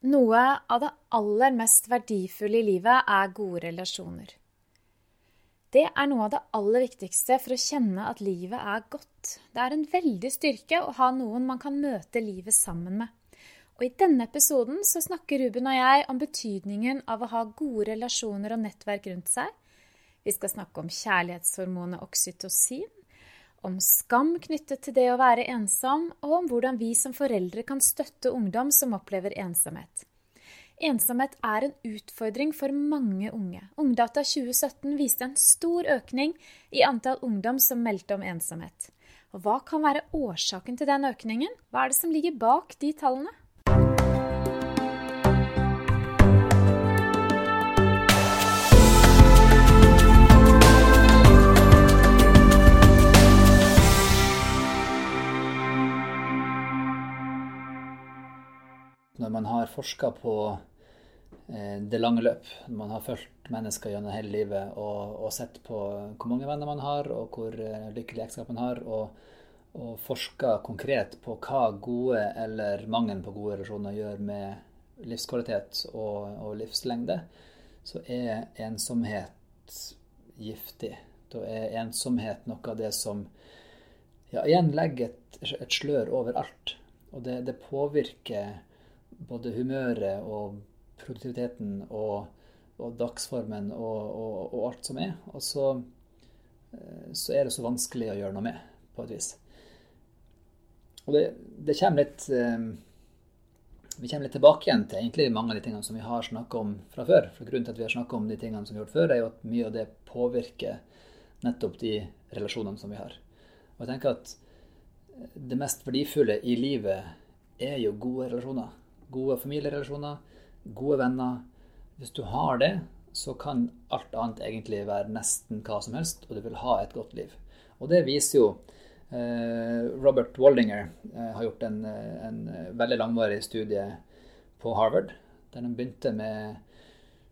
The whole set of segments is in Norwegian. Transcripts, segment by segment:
Noe av det aller mest verdifulle i livet er gode relasjoner. Det er noe av det aller viktigste for å kjenne at livet er godt. Det er en veldig styrke å ha noen man kan møte livet sammen med. Og I denne episoden så snakker Ruben og jeg om betydningen av å ha gode relasjoner og nettverk rundt seg. Vi skal snakke om kjærlighetshormonet oksytocin, om skam knyttet til det å være ensom, og om hvordan vi som foreldre kan støtte ungdom som opplever ensomhet. Ensomhet er en utfordring for mange unge. Ungdata 2017 viste en stor økning i antall ungdom som meldte om ensomhet. Og hva kan være årsaken til den økningen? Hva er det som ligger bak de tallene? Når man har forska på eh, det lange løp, man har fulgt mennesker gjennom hele livet og, og, sett på hvor mange venner man har, og hvor eh, lykkelig ekteskap man har, og, og forska konkret på hva gode eller mangelen på gode relasjoner gjør med livskvalitet og, og livslengde, så er ensomhet giftig. Da er ensomhet noe av det som ja, igjen legger et, et slør over alt. Og det, det påvirker både humøret og produktiviteten og, og dagsformen og, og, og, alt som er. Og så, eh, så, er det så vanskelig å gjøre noe med, på et vis. Og det, det kommer litt eh, Vi kommer litt tilbake igjen til egentlig mange av de tingene som vi har snakka om fra før. For Grunnen til at vi har snakka om de tingene som vi har gjort før, er jo at mye av det påvirker nettopp de relasjonene som vi har. Og jeg tenker at det mest verdifulle i livet er jo gode relasjoner gode familierelasjoner, gode venner. Hvis du har det, så kan alt annet egentlig være nesten hva som helst, og du vil ha et godt liv. Og det viser jo eh, Robert Waldinger eh, har gjort en, en, veldig langvarig studie på Harvard, der de begynte med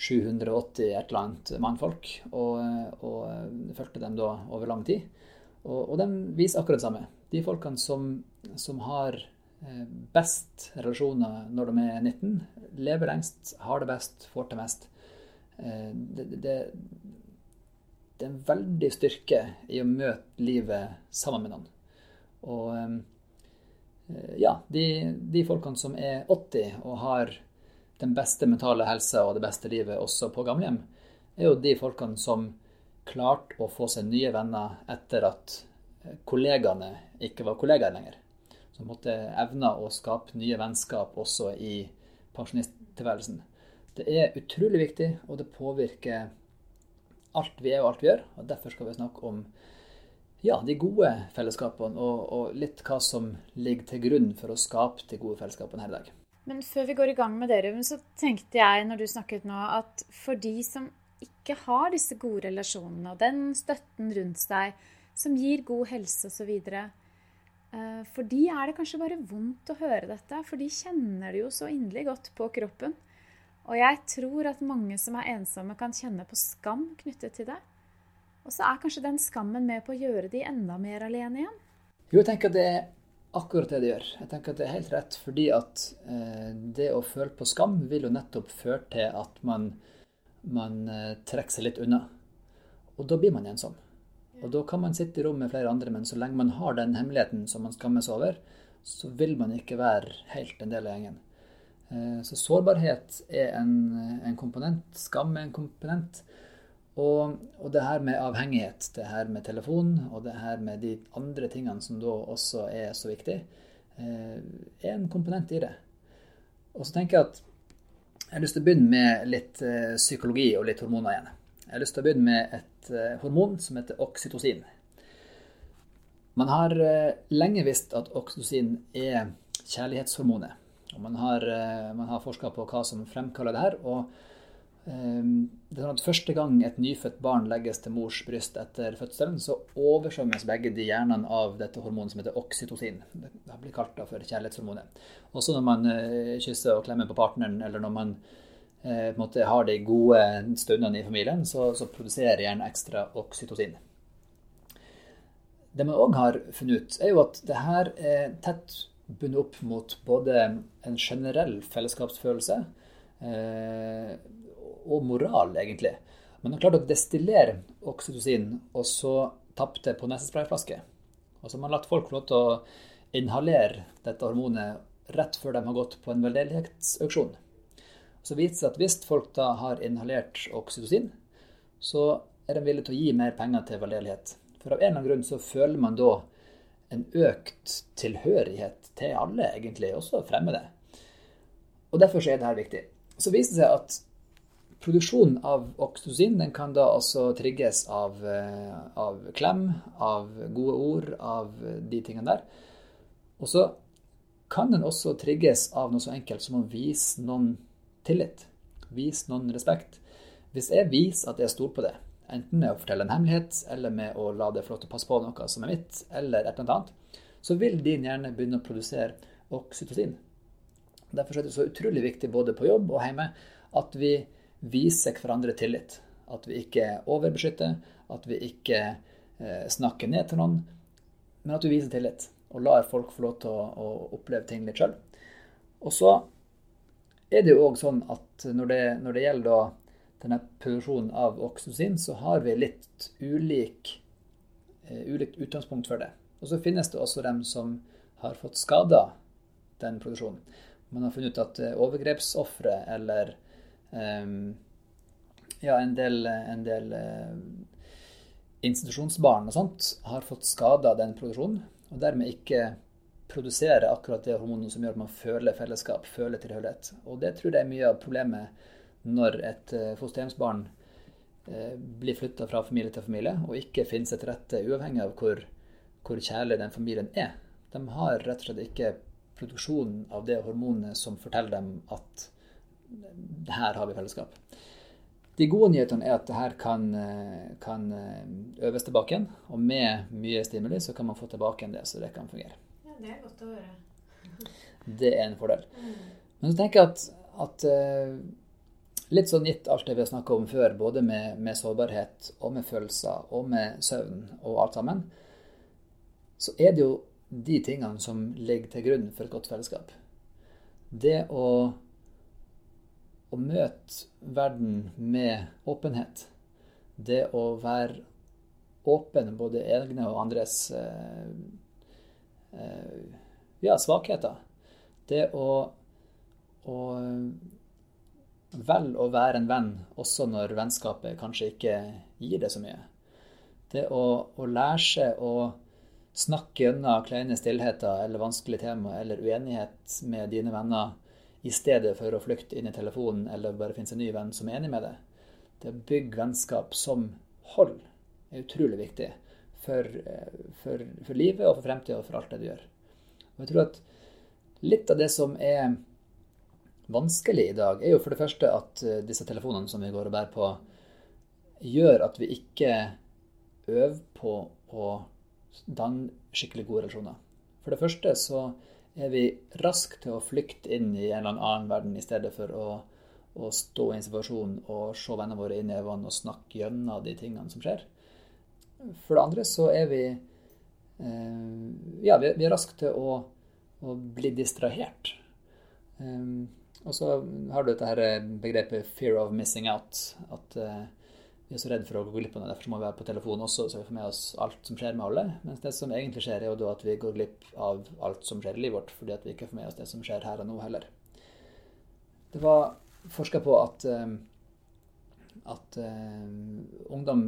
780 et eller annet mannfolk, og, og fulgte dem da over lang tid. Og, og de viser akkurat det samme. De folkene som, som har Eh, best relasjoner når de er 19. Lever lengst, har det best, får til mest. Eh, det, det, det, er en veldig styrke i å møte livet sammen med noen. Og eh, ja, de, de folkene som er 80 og har den beste mentale helsa og det beste livet også på gamlehjem, er jo de folkene som klarte å få seg nye venner etter at kollegaene ikke var kollegaer lenger som måtte evne å skape nye vennskap også i pensjonisttilværelsen. Det er utrolig viktig, og det påvirker alt vi er og alt vi gjør. og Derfor skal vi snakke om ja, de gode fellesskapene, og, og, litt hva som ligger til grunn for å skape de gode fellesskapene her i dag. Men før vi går i gang med det, Ruben, så tenkte jeg når du snakket nå, at for de som ikke har disse gode relasjonene og den støtten rundt seg som gir god helse osv., Eh, for de er det kanskje bare vondt å høre dette, for de kjenner det jo så inderlig godt på kroppen. Og jeg tror at mange som er ensomme, kan kjenne på skam knyttet til det. Og så er kanskje den skammen med på å gjøre de enda mer alene igjen. Jo, jeg tenker det er akkurat det det gjør. Jeg tenker at det er helt rett, fordi at eh, det å føle på skam vil jo nettopp føre til at man, man eh, trekker seg litt unna. Og da blir man ensom. Og da kan man sitte i rom med flere andre, men så lenge man har den hemmeligheten som man skammes over, så vil man ikke være helt en del av gjengen. Eh, så sårbarhet er en, en komponent. Skam er en komponent. Og, og, det her med avhengighet, det her med telefon og det her med de andre tingene som da også er så viktig, eh, er en komponent i det. Og så tenker jeg at jeg har lyst til å begynne med litt eh, psykologi og litt hormoner igjen. Jeg har lyst til å begynne med et eh, hormon som heter oksytocin. Man har eh, lenge visst at oksytocin er kjærlighetshormonet. Og man har, eh, man har forska på hva som fremkaller det her. og det er sånn at Første gang et nyfødt barn legges til mors bryst etter fødselen, så oversvømmes begge de hjernene av dette hormonet som heter oksytocin. Det blir kalt for kjærlighetshormonet. Også når man kysser og klemmer på partneren, eller når man eh, måte, har de gode stundene i familien, så, så produserer gjerne ekstra oksytocin. Det man òg har funnet ut, er jo at det her er tett bundet opp mot både en generell fellesskapsfølelse eh, og moral, egentlig. Men har klart å destillere oksytocin og så tappe det på nesesprayflaske. Og så har man latt folk få lov til å inhalere dette hormonet rett før de har gått på en veldedighetsauksjon. Så viser det seg at hvis folk da har inhalert oksytocin, så er de villige til å gi mer penger til veldedighet. For av en eller annen grunn så føler man da en økt tilhørighet til alle, egentlig, også fremmede. Og derfor er dette viktig. Så viser det seg at produksjonen av oksytocin den kan da altså trigges av, eh, av, klem, av gode ord, av de tingene der. Og så kan den også trigges av noe så enkelt som å vise noen tillit. Vis noen respekt. Hvis jeg viser at jeg stoler på det, enten med å fortelle en hemmelighet, eller med å la det få lov til å passe på noe som er mitt, eller et eller annet, så vil din hjerne begynne å produsere oksytocin. Derfor er det så utrolig viktig både på jobb og hjemme at vi viser hverandre tillit. At vi ikke overbeskytter, at vi ikke eh, snakker ned til noen, men at vi viser tillit. Og lar folk få lov til å, oppleve ting litt sjøl. Og så er det jo òg sånn at når det, når det gjelder da denne produksjonen av oksytocin, så har vi litt ulik, uh, ulikt utgangspunkt for det. Og så finnes det også dem som har fått skada den produksjonen. Man har funnet ut at uh, overgrepsofre eller um, ja, en del, en del uh, institusjonsbarn og sånt har fått skada den produksjonen, og dermed ikke produserer akkurat det hormonet som gjør at man føler fellesskap, føler tilhørighet. Og det tror jeg er mye av problemet når et eh, fosterhjemsbarn eh, blir flytta fra familie til familie og ikke finner seg til rette, uavhengig av hvor, hvor kjærlig den familien er. De har rett og slett ikke produksjonen av det hormonet som forteller dem at her har vi fellesskap. De gode nyhetene er at det her kan, eh, kan øves tilbake igjen. Og med mye stimuli så kan man få tilbake igjen det, så det kan fungere. Det er godt å høre. Det er en fordel. Mm. Men så tenker jeg at, at Litt sånn gitt alt det vi har snakka om før, både med, med, sårbarhet og med følelser og med søvn og alt sammen, så er det jo de tingene som ligger til grunn for et godt fellesskap. Det å, å møte verden med åpenhet. Det å være åpen både egne og andres eh, eh, ja, svakheter. Det å, å velge å være en venn også når vennskapet kanskje ikke gir det så mye. Det å, å lære seg å snakke gjennom kleine stillheter eller vanskelige tema eller uenighet med dine venner i stedet for å flykte inn i telefonen eller bare finne seg en ny venn som er enig med deg. Det å bygge vennskap som hold er utrolig viktig for, for, for livet og for fremtida og for alt det du gjør. Og jeg tror at litt av det som er vanskelig i dag, er jo for det første at eh, disse telefonene som vi går og bærer på, gjør at vi ikke øver på å danne skikkelig gode relasjoner. For det første så er vi raske til å flykte inn i en eller annen verden i stedet for å, å stå i en situasjon og se vennene våre i nevene og snakke gjennom de tingene som skjer. For det andre så er vi eh, ja, vi, er raske til å, å bli distrahert. Um, og så har du dette her eh, begrepet 'fear of missing out'. At uh, vi er så redd for å gå glipp av noe. Derfor må vi være på telefonen også, så vi får med oss alt som skjer med alle. Mens det som egentlig skjer, er jo da at vi går glipp av alt som skjer i livet vårt, fordi at vi ikke får med oss det som skjer her og nå heller. Det var forska på at, uh, at uh, ungdom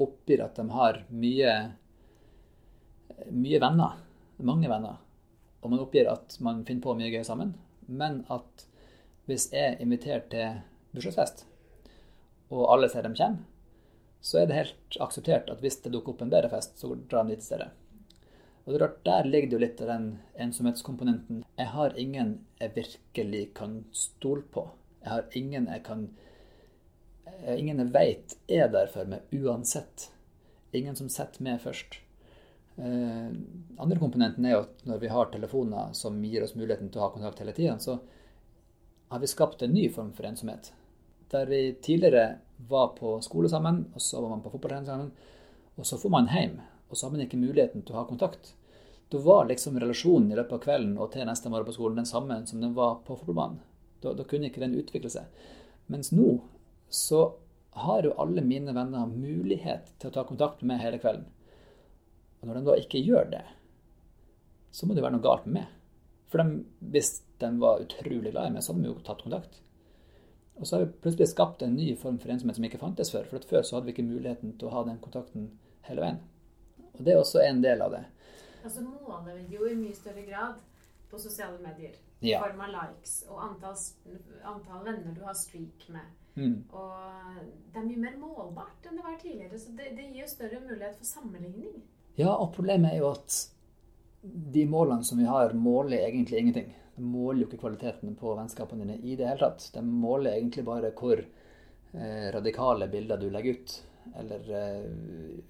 oppgir at de har mye, mye venner. Mange venner. Og man oppgir at man finner på mye gøy sammen. Men at hvis jeg er invitert til bursdagsfest, og alle ser dem kommer, så er det helt akseptert at hvis det dukker opp en bedre fest, så drar de dit stedet. Og det er rart, Der ligger det jo litt av den ensomhetskomponenten. Jeg har ingen jeg virkelig kan stole på. Jeg har ingen jeg kan Ingen jeg veit er der for meg uansett. Ingen som setter meg først. Eh, andre komponenten er jo at når vi har telefoner som gir oss muligheten til å ha kontakt hele tida, så har vi skapt en ny form for ensomhet. Der vi tidligere var på skole sammen, og så var man på fotballtrening sammen, og så får man hjem, og så har man ikke muligheten til å ha kontakt. da var liksom relasjonen i løpet av kvelden og til neste morgen på skolen den samme som den var på fotballbanen. Da, da, kunne ikke den utvikle seg. Mens nå så har jo alle mine venner mulighet til å ta kontakt med meg hele kvelden. Og når de da ikke gjør det, så må det være noe galt med meg. For de, hvis de var utrolig glad i meg, så hadde de jo tatt kontakt. Og så har vi plutselig skapt en ny form for ensomhet som ikke fantes før. For før så hadde vi ikke muligheten til å ha den kontakten hele veien. Og det er også en del av det. Altså måler vi jo i mye større grad på sosiale medier. I ja. form av likes og antall, antall, venner du har streak med. Mm. Og det er mye mer målbart enn det var tidligere. Så det, det gir jo større mulighet for sammenligning. Ja, og problemet er jo at de målene som vi har, måler egentlig ingenting. De måler jo ikke kvaliteten på vennskapene dine i det hele tatt. De måler egentlig bare hvor eh, radikale bilder du legger ut. Eller eh,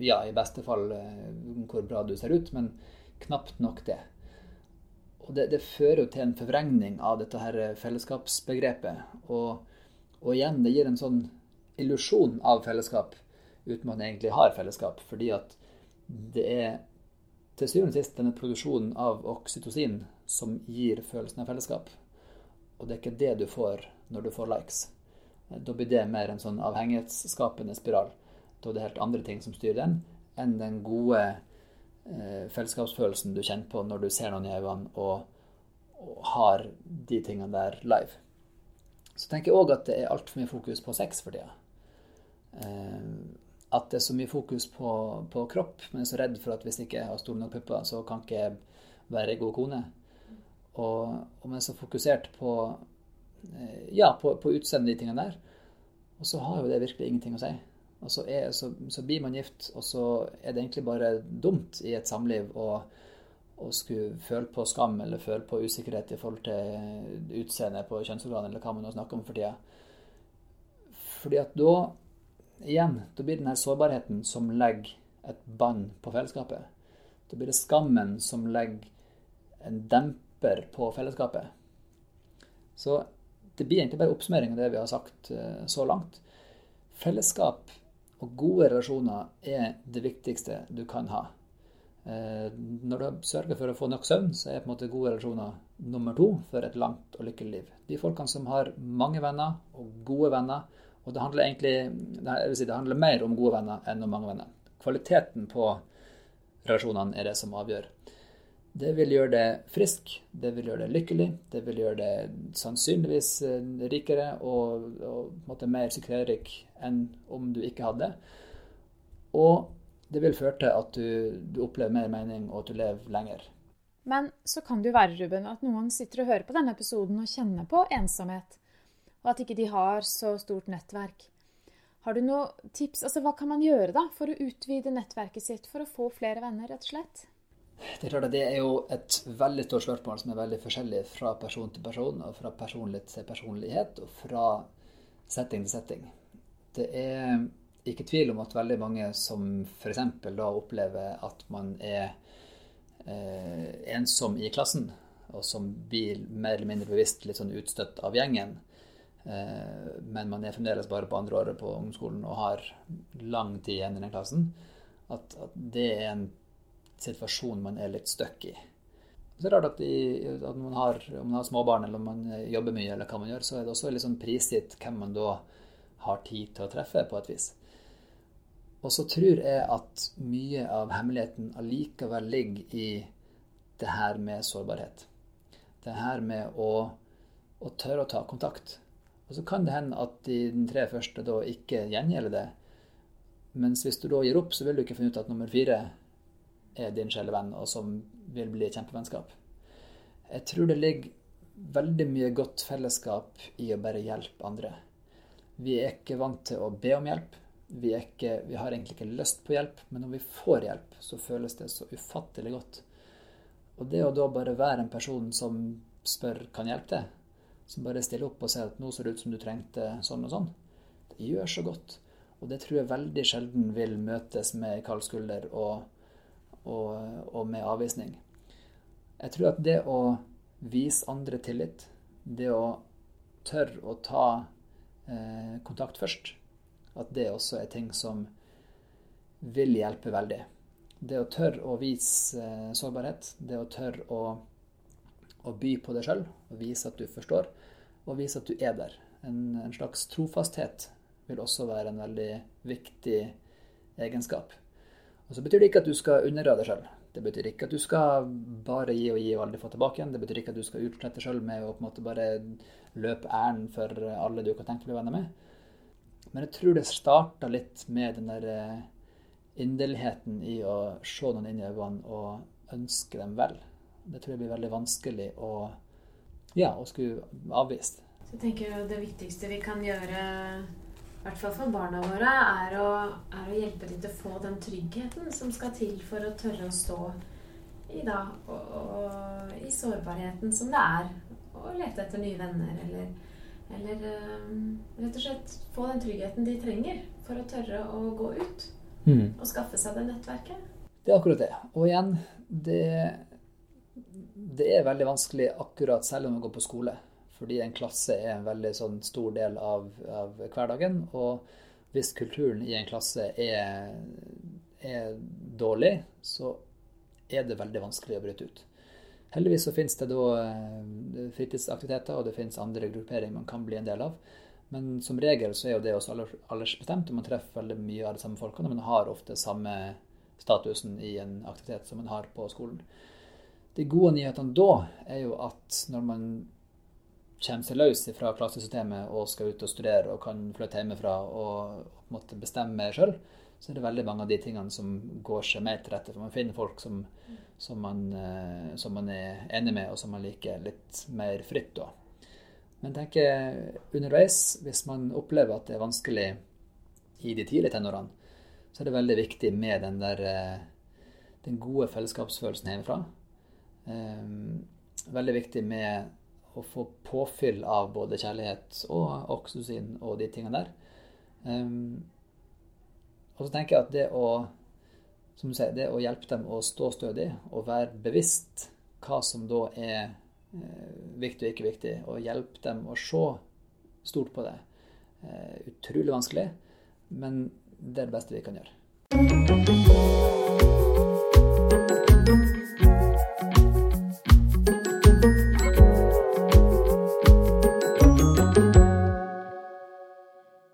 ja, i beste fall eh, hvor bra du ser ut. Men knapt nok det. Og det, det fører jo til en forvrengning av dette her fellesskapsbegrepet. Og, og igjen, det gir en sånn illusjon av fellesskap uten man egentlig har fellesskap. Fordi at det er til syvende og sist denne produksjonen av oksytocin som gir følelsen av fellesskap. Og det er ikke det du får når du får likes. Da blir det mer en sånn avhengighetsskapende spiral. Da er det helt andre ting som styrer den, enn den gode eh, fellesskapsfølelsen du kjenner på når du ser noen i øynene og, og, har de tingene der live. Så tenker jeg òg at det er altfor mye fokus på sex for tida. Eh, at det er så mye fokus på, på, kropp, men jeg er så redd for at hvis jeg ikke har store nok pupper, så kan ikke jeg være ei god kone. Og, og er så fokusert på eh, ja, på, på utseendet, de tingene der. Og så har jo det virkelig ingenting å si. Og så, er, så, så, blir man gift, og så er det egentlig bare dumt i et samliv å, å skulle føle på skam eller føle på usikkerhet i forhold til utseende på kjønnsorgan, eller hva man nå snakker om for tida. Fordi at da, igjen, da blir den her sårbarheten som legger et bånd på fellesskapet. Da blir det skammen som legger en demper på fellesskapet. Så det blir egentlig bare oppsummering av det vi har sagt eh, så langt. Fellesskap og gode relasjoner er det viktigste du kan ha. Eh, når du sørger for å få nok søvn, så er på en måte gode relasjoner nummer to for et langt og lykkelig liv. De folkene som har mange venner og gode venner, og det handler egentlig det, si, det handler mer om gode venner enn om mange venner. Kvaliteten på relasjonene er det som avgjør. Det vil gjøre det frisk, det vil gjøre det lykkelig, det vil gjøre det sannsynligvis eh, rikere og, og mer suksessrik enn om du ikke hadde. Og det vil føre til at du, du, opplever mer mening, og at du lever lenger. Men så kan det jo være, Ruben, at noen sitter og hører på denne episoden og kjenner på ensomhet, og at ikke de har så stort nettverk. Har du noen tips? Altså, Hva kan man gjøre da for å utvide nettverket sitt for å få flere venner, rett og slett? Det er klart at det er jo et veldig stort spørsmål som er veldig forskjellig fra person til person, og fra personlighet til personlighet, og fra setting til setting. Det er ikke tvil om at veldig mange som f.eks. da opplever at man er eh, ensom i klassen, og som blir mer eller mindre bevisst litt sånn utstøtt av gjengen, men man er fremdeles bare på andre året på ungdomsskolen og har lang tid igjen i den klassen, at, at det er en situasjon man er litt stuck i. Så det er rart at, i, at man har, om man har småbarn eller om man jobber mye, eller hva man gjør, så er det også litt sånn prisgitt hvem man da har tid til å treffe, på et vis. Og så tror jeg at mye av hemmeligheten allikevel ligger i det her med sårbarhet. Det her med å, å tørre å ta kontakt. Og så kan det hende at de tre første da ikke gjengjelder det. Mens hvis du da gir opp, så vil du ikke finne ut at nummer fire er din sjelevenn, og som vil bli kjempevennskap. Jeg tror det ligger veldig mye godt fellesskap i å bare hjelpe andre. Vi er ikke vant til å be om hjelp. Vi, ikke, vi, har egentlig ikke lyst på hjelp, men når vi får hjelp, så føles det så ufattelig godt. Og det å da bare være en person som spør kan hjelpe deg, som bare stiller opp og sier at nå ser det ut som du trengte sånn og sånn, det gjør så godt. Og det tror jeg veldig sjelden vil møtes med kald skulder og og, og med avvisning. Jeg tror at det å vise andre tillit, det å tørre å ta eh, kontakt først, at det også er ting som vil hjelpe veldig. Det å tørre å vise eh, sårbarhet, det å tørre å, å by på deg sjøl, vise at du forstår, og vise at du er der. En, en, slags trofasthet vil også være en veldig viktig egenskap. Og Så betyr det ikke at du skal underrøde deg sjøl. Det betyr ikke at du skal bare gi og gi og aldri få tilbake igjen. Det betyr ikke at du skal utslette deg sjøl med å på en måte bare løpe ærend for alle du kan tenke deg å bli venner med. Men jeg tror det starta litt med den der eh, inderligheten i å se noen inn i øynene og ønske dem vel. Det tror jeg blir veldig vanskelig å, ja, og skulle avvist. Så jeg tenker Det viktigste vi kan gjøre, i hvert fall for barna våre, er å, er å hjelpe dem til å få den tryggheten som skal til for å tørre å stå i, da, og, og, i sårbarheten som det er å lete etter nye venner eller eller um, rett og slett få den tryggheten de trenger for å tørre å gå ut mm. og skaffe seg det nettverket. Det er akkurat det. Og igjen, det, det er veldig vanskelig akkurat selv om man går på skole. Fordi en klasse er en veldig sånn stor del av, av, hverdagen. Og hvis kulturen i en klasse er, er dårlig, så er det veldig vanskelig å bryte ut. Heldigvis så finnes det da eh, fritidsaktiviteter, og det finnes andre grupperinger man kan bli en del av. Men som regel så er jo det også aldersbestemt, og man treffer veldig mye av de samme folkene. Man har ofte samme statusen i en aktivitet som man har på skolen. De gode nyhetene da er jo at når man kommer seg løs fra klassesystemet og skal ut og studere og kan flytte hjemmefra og måtte bestemme sjøl, så er det veldig mange av de tingene som går seg mer til rette. For man finner folk som, som, man, eh, som man, er enig med, og som man liker litt mer fritt da. Men tenker underveis, hvis man opplever at det er vanskelig i de tidlige tenårene, så er det veldig viktig med den der eh, den gode fellesskapsfølelsen hjemmefra. Um, veldig viktig med å få påfyll av både kjærlighet og oksygen og de tingene der. Um, og så tenker jeg at det å, sier, det å hjelpe dem å stå stødig og være bevisst hva som da er eh, viktig og ikke viktig, og hjelpe dem å se stort på det, eh, utrolig vanskelig, men det er det beste vi kan gjøre.